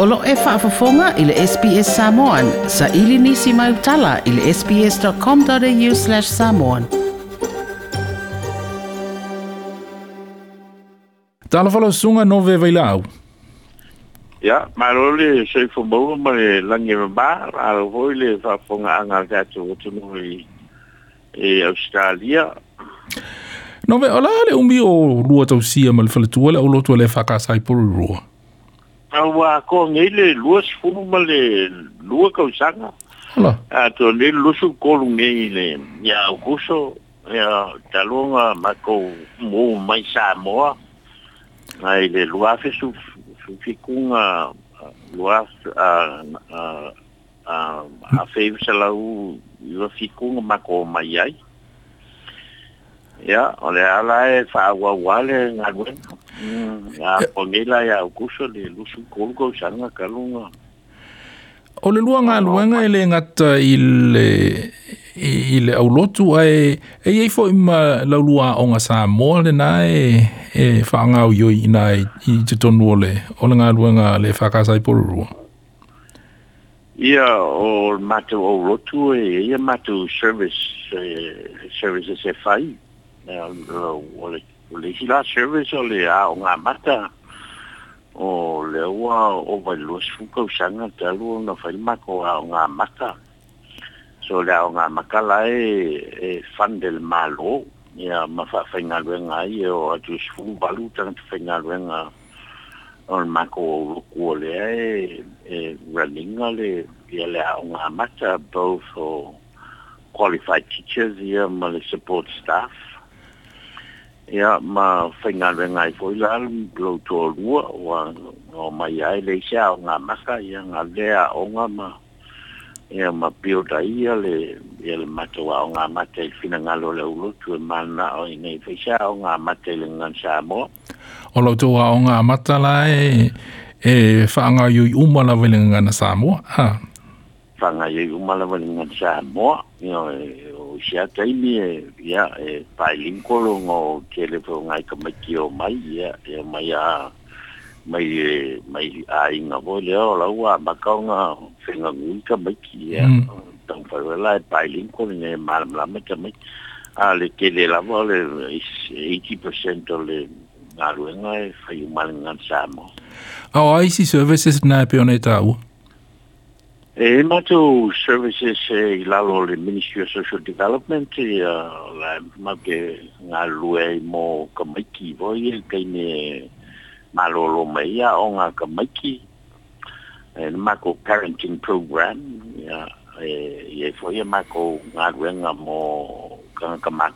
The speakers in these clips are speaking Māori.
Olo e whaafafonga i le SBS Samoan. Sa ili nisi mai utala i le sbs.com.au slash samoan. Tala whala sunga no ve vai lau. Ia, roli se fo mau ma le langi ba, ala hoi le fonga anga tu tu no i, e Australia. No ve, ola le umbi o rua tausia ma le fa le o lotua le sai poru rua. aua koa ngai le lua sefulu ma le lua kausaga a tuanei le lusu kolu ngai le ia aukuso ia taloga makou mou mai samoa ai le lua afe sufikuga lua afei salau ua fikuga makou mai ai Ya, ole ala e whaguaguale ngā guena. Ngā pongela e au kusa le lusu kolko sanga kalunga. O le lua ngā luenga ele ngata i le i le au lotu ai e ei fo ima lau lua o ngā sā mō le nā e e whaangau yoi i nā i te tonu o le o le ngā luenga le whakasai porurua. Ia o mātou au lotu e ia mātou service ờ, services e whai. o le hila service o le a o ngā mata o le ua o vai lua si fuka usanga te alu o na whai mako a o ngā mata so le a o ngā makala e e fandel malo e a ma wha whai ngā luenga i e o atu si fuku balu tanga te whai ngā luenga o le mako o luku o le e e raninga le e a le a o ngā mata both o qualified teachers e a ma le support staff ia ma whaingare ngai fo la lo tō rua wa o mai ai le sea o ngā maka ia ngā lea o ngā ma ia ma pio da ia le ia le matawa o ngā mate i whina ngalo le ulotu e mana o i nei whaisea o ngā mate le ngan Samoa o lo tō o ngā mata la e e whaanga iu i umala vele ngana Samoa ha whaanga iu i umala vele Samoa usia taimi e ia e pailinkolo ngō telefo ngai ka maiki o mai ia e mai a mai e mai a inga po lea o lau a makau ngā whenga ngui ka maiki ia mm. tau whaiwela e pailinkolo ngai malamlama ka maiki a le tele lava le 80% o le ngā ruenga e whaiu malingan sāmo Our IC services nā pe ona e Eh, Imagine services e eh, lalo le Ministry of Social Development e la ma mō kamaiki voi e kei ne malolo mai eh, ma ko parenting program e ma ko ngā ruenga mō kanga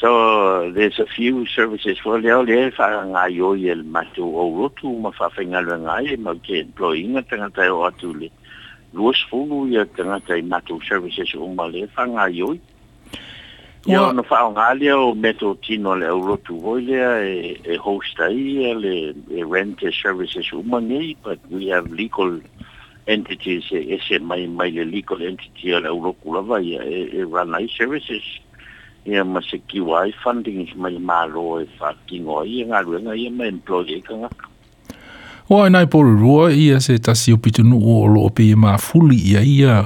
so there's a few services for leo le fa nga yo ye matu o rotu ma fa fenga le nga ye ma ke employing a tanga tai o atu le. Luas fulu ye tanga tai matu services o ma le fa nga yo. Ia no fa nga le o meto tino le o rotu voi le e, e host ai le e rent services o ma nei but we have legal entities e se mai mai le legal entity le o rotu vai e, e run services. ia ma se kiwa ai funding ma i malo e fa kingo i e ngaru e i e ma employee ka nga. O ai nai poru rua i e se tasi o pitunu o o lo pe i ma fuli i a i a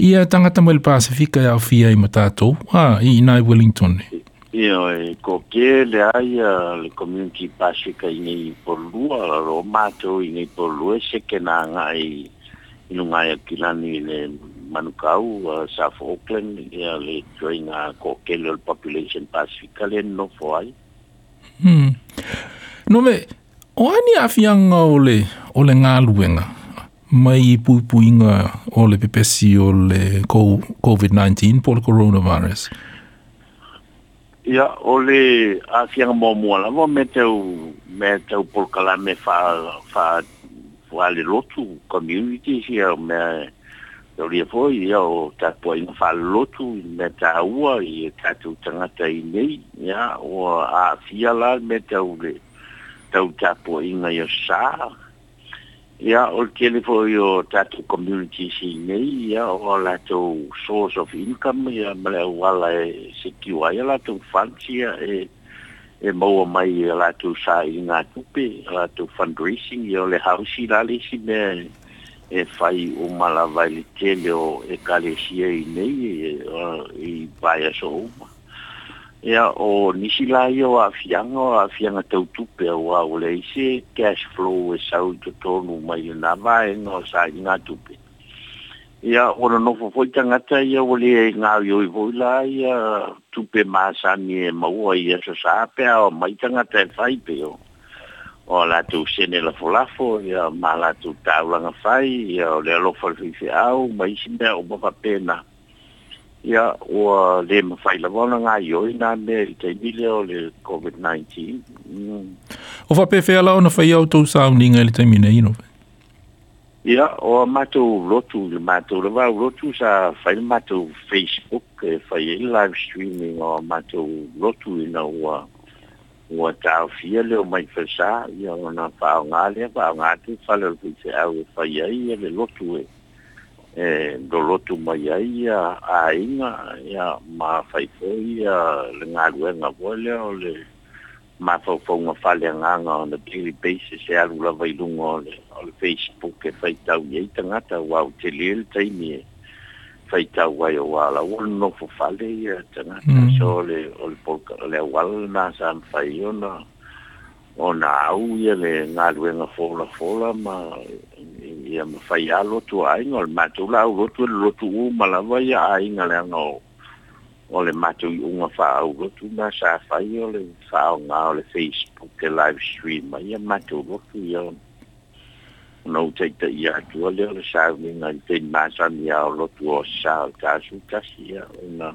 i a tangata mai le Pasifika i e a fia i ma tātou a i nai Wellington. Ia e ko ke le ai a le community Pasifika i nei poru rua a lo mātou i nei poru e se ke ngai i nungai a kilani i Manukau, uh, South Auckland, ya le join a ko kelo population pacifically no foi. Hmm. No me o ani afianga ole ole ngaluenga mai pupuinga ole pepesi ole COVID-19 por coronavirus. Ia, ole a fianga mō mō la, mō me teo, me teo porkala me fa, fa, fa le lotu community here, me, o lia foi ia o tatu ai na whalotu meta ta ua i e tatu tangata nei ia o a fiala me ta ule tau tatu ai nga ia sā ia o kele foi o tatu community si nei ya, o la tau source of income ia mele wala e sekiwa ia la tau fansia e e maua mai la tau sā na ngā tupe la tau fundraising ia le hausi la lesi me e fai o malavali tele o e kalesia i nei e, i vai aso uma. Ea o nisi la i a afianga, o afianga tau tupe o au leise, cash flow e sau to tonu mai o nama e no e sa i ngā tupe. Ia, ora nofo foi tangata ia wale e ngāwi oi voi la tupe maa sani e maua ia so sāpea o mai tangata e fai peo o la tu sene la folafo ya ma la tu tabla na fai ya le lo fol fi au ma isi me o ba pena ya o le ma fai la bona nga yo ina me te mile o le covid 19 o fa pe fe ala ona fai au tu sa uninga le te mine ino ya o ma tu lo tu ma tu le va lo tu sa fai ma tu facebook fai e e live streaming o ma tu lo tu ina o ua taofia leo mai fesa ia ona faaoga lea faaoga atu fale o fiseau e fai ai a le lotu e e lolotu mai ai ia aiga ia mafaifoi ia le galuega foi lea o le mafaufauga faleagaga ona daily basis e alu lava i luga o le facebook e faitau iai tagata uau telie le taimi e faitau wai o wala o no fo fale ia tanga mm. so le o le polka le wal na san fai ona o na au ia le ngā luenga fola fola ma ia ma fai a lotu ainga o le mātou la au lotu le lotu u malawa ia ainga le anga o o le mātou i unga wha au lotu na sa fai o le wha o ngā o le Facebook e live stream ia mātou lotu ia ona no te te ia tu le le sa ni na te ma sa ni a lo tu o sa ka su ka si ya na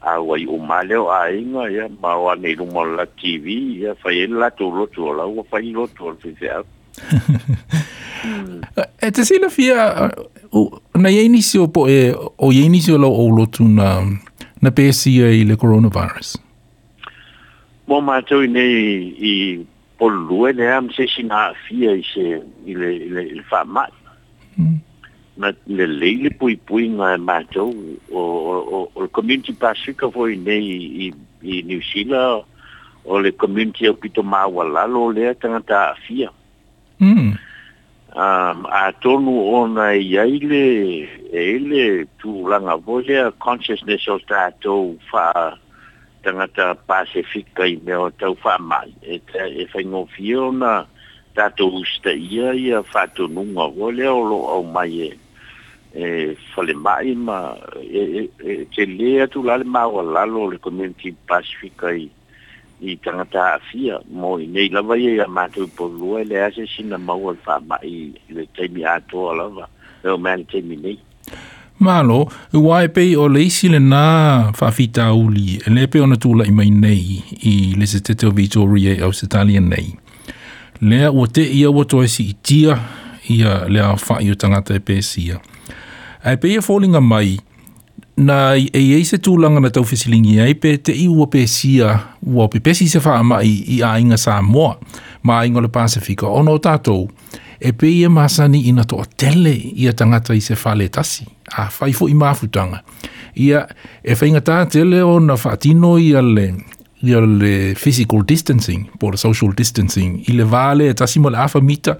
a wai o ma le o a i no ya ma wa ni lu mo la tv ya fa ye la tu lo tu la wa fa i lo tu fi se a e te eh, sina fia uh, na ye ni si o po e o ye ni si o lo o lo tu na na pe si e le coronavirus Mō mātou i nei i pollue lea masesina afia i se i le i le, le faamaʻi mm. ma le le le puipuiga na matou o o o le community pasika foi nei i i new zealand o le community aupito maualalo lea tagata afia mm. um, atonu ona i ai le e le tulaga foi lea consciousness o tatou faa tangata pasifika i mea o tau wha E, te, e whai ngofio na tato usta ia ia whato nunga o leo lo au mai e e fale mai ma e, e, e te le atu lale mau a lalo le community pasifika i i tangata a fia mo i nei lava ia ia mātou po lua e le ase sina mau al wha mai le teimi atoa lava leo mea le teimi nei. Malo, ua e pei o le isi le nā whawhita uli, e le pe ona tūla i mai nei i le se te teo Vitoria au se talia nei. Lea ua te ia ua toa si i tia ia lea whai o tangata e pēsia. E pei a fōlinga mai, na e ei se tūlanga na tau fesilingi ai pe te i ua pēsia ua pe pēsi se wha mai i a inga sā moa ma a inga le Pasifika. Ono tātou, e pei a e masani ina toa tele i a tangata i se whale tasi a ah, fai fo i mafutanga. Ia e whainga tā te leo na whaatino i ale i le physical distancing, po social distancing, i le vale e tasimo le afa mita,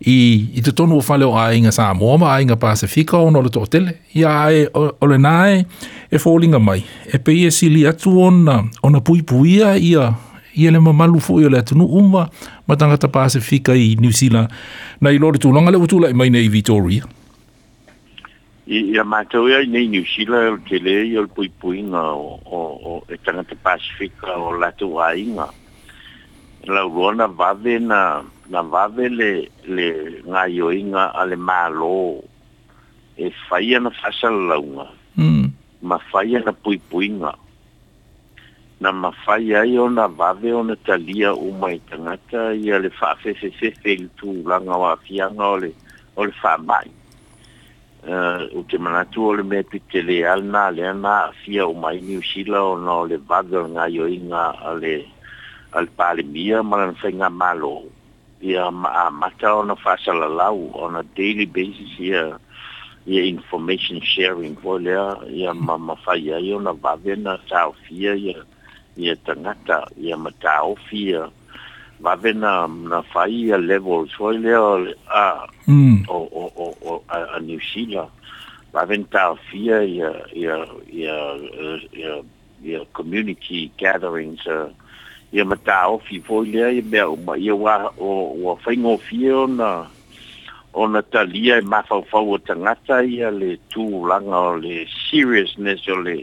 i, i te tonu o whale o ainga sa moama, ainga pasifika ono le tōtele, i a e o le nāe e fōlinga mai, e pei e sili atu ona, ona pui puia i a, i a le mamalu fō i a le atunu umwa, ma tangata pasifika i New Zealand, na i lori tūlanga le utula i mai nei Victoria. E a ma neniuchila o te ol pui pua o o etanga te pasifica o la to aa la u vave na navavè le le nga oinga le mal e faia na fa laa mm. ma faia la pui pua na fai o la bave on taalia uma etangata i a le fa se se pel tu laa a o le o le fa ba Uh, o te manatu o le mea tu te le alna, le ana fia o mai New Zealand o na o le vaga ngā ioinga a le, a le pāle mia marana whainga malo. Ia ma mata o na whasalalau on a daily basis ia, ia information sharing po lea, ia ma mawhai ai o na vavena tāo fia ia, ia tangata, ia ma tāo fia, ia va vena na fai a level so le a a hmm. o o o o a, a New Zealand va venta a fia ia ia ia ia ia community gatherings a ia mata o fi fo le ia me o ma ia wa o o fai no fia na o na talia e ma fa fa o tangata ia le tu langa o le seriousness o le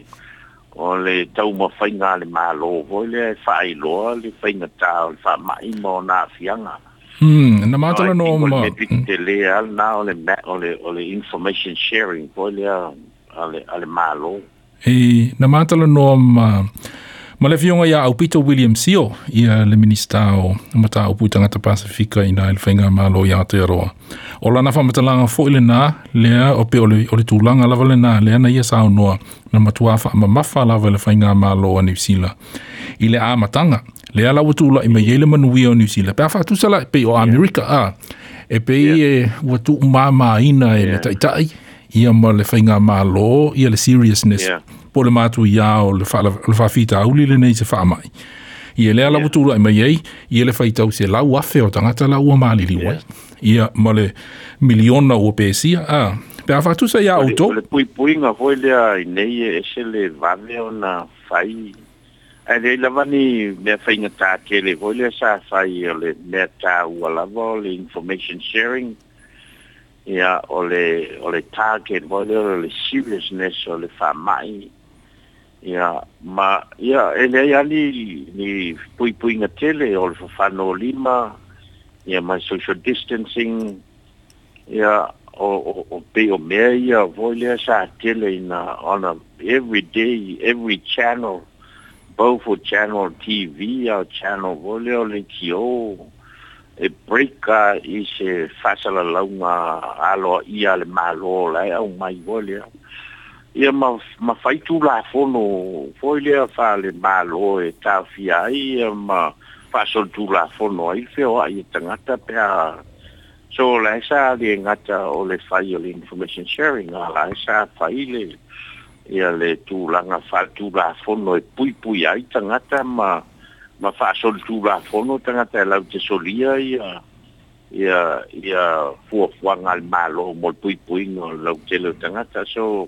o le tau mo fainga le malo hmm, hmm. o le fai lo le fainga ta o le fa mai mo na fianga hmm na matala no mo te le al na o le ma o le o le information sharing o le a le malo e na matala no mo Ma le fionga au Peter William Seal, ia le minister o mata au putanga ta Pasifika ina il fenga ma lo ia te roa. O la nafa mata langa fo ile na, lea o pe ole, ole tu langa lava le na, lea na ia sao noa, na matua fa ama mafa lava le fenga ma lo a New Zealand. Ile a matanga, lea la watu ula ima yele manuia o New Zealand. Pea fatu sala e pe o Amerika a, e pe i yeah. e watu umama ina e yeah. le taitai, ia ma le fenga ma lo, ia le seriousness. Yeah po le mātu i āo le whawhita auli le nei se whamai. I e lea yeah. lawutu ura i mai ei, i e le whaitau se lau afe o tangata lau a māli li wai. Yeah. Ia ma le miliona o pēsia. Ah. Pea whatu sa ia auto? Le pui pui ngā hoi lea i nei e se le vane o nā whai. Ai rei lawani mea whai ngā tā kele hoi lea sa whai o le mea tā ua lawa o le information sharing. Ia o le, o le target hoi lea o le seriousness o le whamai. Ia ia ma ia e le ia ni ni pui pui nga tele o le whano lima ia ma social distancing ia o o o pe o mea ia voi sa tele ina on a every day every channel both for channel TV a channel voi lea o le kio e breaka i se whasala launga alo ia le malo lai au mai voi lea ia ma ma faitu la fono foi le fa le malo e ta fia ia ma fa sol tu la fono ai se o ai e tanga ta pe a so la e sa di e ngata o le fai o le information sharing ala sa fai le ia le tu la nga fa tu la fono e pui pui ai tanga ta ma ma fa sol tu la fono tanga ta la te solia ia ia ia fuo fuo ngal malo mo pui pui no la te lo tanga ta so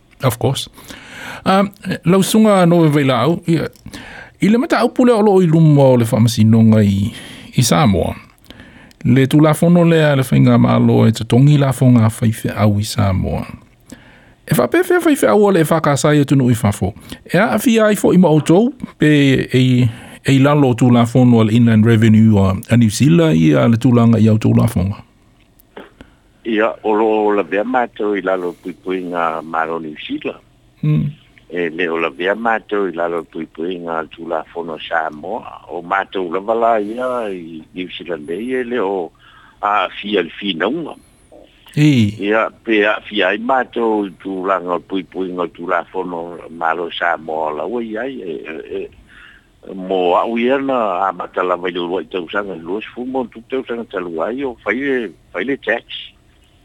Of course. Um, lau sunga no vela au, ia, i le mata upule o loo i luma o le whamasinonga i, i Samoa. Le tu lafono lea le whainga malo e te tongi lafonga whaife au i Samoa. E whapewhia whaife au ole e whakasai e tunu i whafo. E a awhia i fo ima o pe e, e lalo tu lafono al Inland Revenue a New Zealand i a le tūlanga i au lafonga. Ia, olo o la vea mātou i lalo pui ngā maro New Zealand. Mm. E le o la vea mātou i lalo pui ngā tula fono Samoa. O mātou la wala ia i New Zealand e le o a fia le fina unga. I. Ia, pe a fia i mātou i tūlanga pui pui ngā tula fono maro Samoa la ua iai. E, e, mo au ia na a matala vai lua i tausanga luas fumo tu tausanga talua i o fai le tax.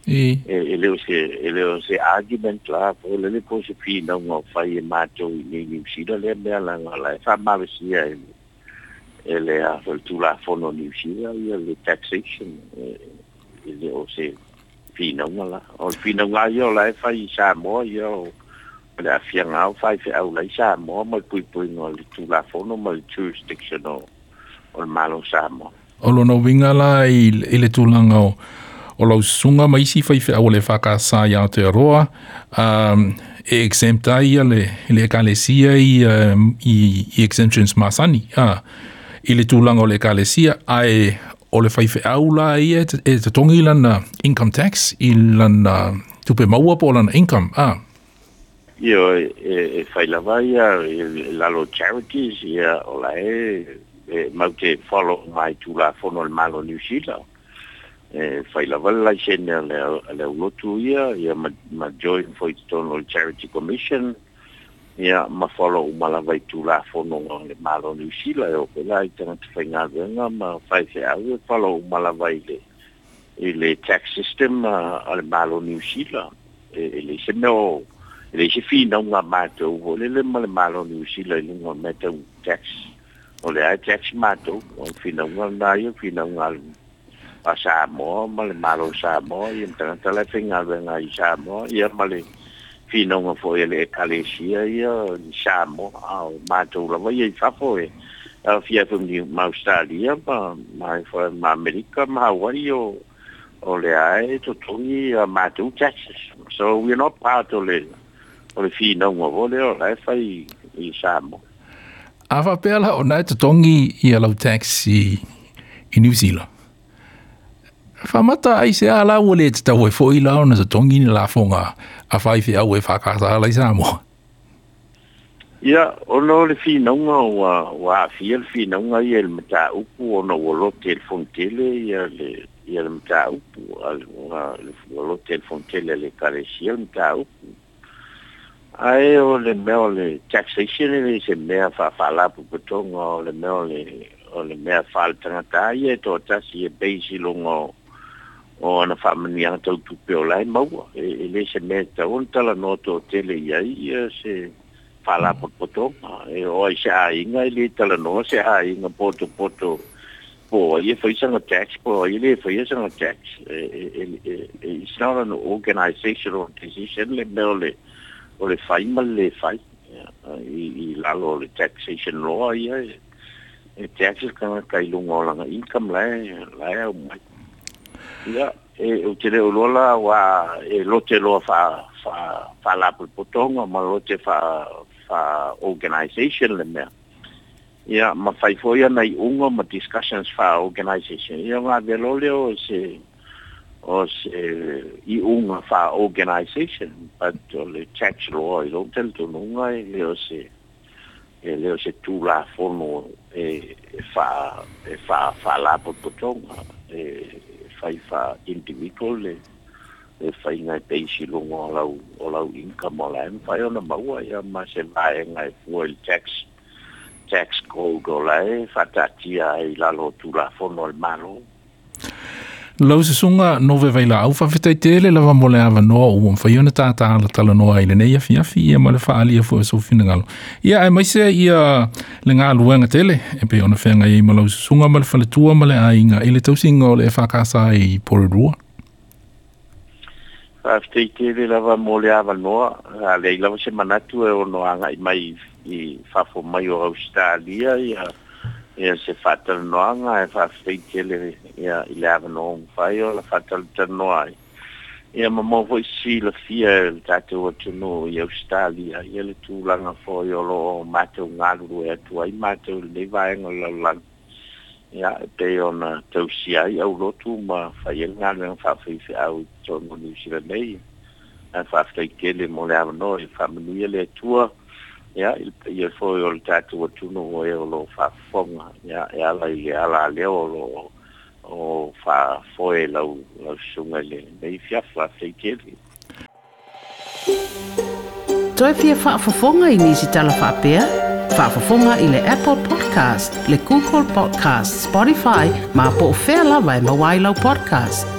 e e le se e le se argument la po le le cose fi no ngo fai e macho ni ni si do le me la la fa ma ve si e e le a fol tu la fono ni si la e le taxation e le o se fi no ngo la o fi no ngo yo la fai sa mo yo le a fi ngau fai fi au la sa mo mo pui pui ngo le tu la fono mo jurisdiction o o malo sa mo o lo no vinga la i le tulanga o o lau sunga ma isi fai fia o le whakasā i Aotearoa, um, e exempt ai le, le ekalesia i, um, i, i exemptions masani. Uh, I le tūlanga o le ekalesia, ai o le fai fia aula i e, e te tongi lana income tax, i lana tupe maua po lana income. Uh. Io e, e, e fai lava ia e, e, lalo charities ia o la e, e mau te follow mai tūla fono le malo New Zealand. Eh, fai lava la xene a leo lotu ia, ia ma join foi tono charity commission, ia ma follow o malava i tu la fono o le malo ni usila, eo ke la i tana fai nga venga, ma fai se au follow o malava i le e le tax system a le malo ni usila, e, e le se meo, le se fina unga mātou, o le le ma malo ni usila, e le ngon un tax, o le tax mātou, o fina unga nai, o fina unga sa mo mali malo sa mo i tana tala finga venga i sa mo i mali fino ngo fo ele kalesia i sa mo a ma tu la vai i fa fo e a fia fum di ma australia pa ma e ma america ma hawaii o o le ai to tungi a ma tu chas so we not part of it o le fino ngo vo le o lai fai i sa mo Awa pēla o nai tutongi i alau taxi i New Zealand. whamata ai se ala o le te tau e fo lao na sa tongi ni lafonga a whai fi au e whakata ala i Samoa. Ia, ono le whinaunga wa, wa awhia le whinaunga i el mta upu ono wolo telefon tele i le i el mta upu al wolo telefon tele le karesi el mta upu. Ai o le mea le taxation ele se mea whawhala pukutonga o le mea le o le mea whal tangata i e tō tasi e beisi longo o o ana whamanianga tau tupe o lai maua e, e le se mea on tala no tō tele iai e, se whala potoponga e o ai se hainga e le tala no se hainga poto poto po ai e whaisanga tax po ai e le whaisanga tax e, it's not an organizational decision le mea le o le whai ma le whai i lalo le taxation law no ia e taxes kanga kai lunga o langa income lai lai au mai ya e o tere o lola wa e lote lo fa fa fa la pul poton o ma lote fa fa organization le me ya ma fai foia nai unga ma discussions fa organization ya ma de lo leo se o se i unga fa organization but o le tax law i lo tel to nunga e leo se e leo se tu la fono e fa e fa fa la pul poton e fai fa individual le e fai ngai peisi lunga o lau, o lau income o lai fai ona maua ia ma se vae ngai fuel tax tax code o lai fatatia ai lalo tulafono al e malo Lau se sunga no ve vai la ufa fitai tele lava mole ava no u um fa yona tata ala tala no ai nei ia fia fi ia male fa ali fo so finangalo ia ai mai se ia le nga luenga tele e pe ona fenga ia mo lau se sunga male fa le tua male ai nga ile tau singa ole fa kasa i por ru fa fitai tele lava mole ava no ale ila se manatu e ono anga mai i fa fo mai o australia ia ia se fatalanoaga e faafeitele ia i le avanoga fai o la fatalatalanoa ai ia mamau foi silafia e le tatou atunu i ausitalia ia le tulaga foi o loo matou galulu e atu ai matou lelei vaega le lalolaga ia e pei ona tausi ai au lotu ma faia e e e le galega faafeifeau i tonu niusilanei e faafeitele mo le avanoa i faamanuia le atua ya yeah, il foi o tatu o tuno o e o lo fa fonga ya e ala i ala le o lo o fa foe la u la sunga le e i fia fa fei kevi Toi fia fa fa fonga i nisi tala fa apea fa fa fonga i le Apple Podcast le Google Podcast Spotify ma po fela vai ma wai lau podcast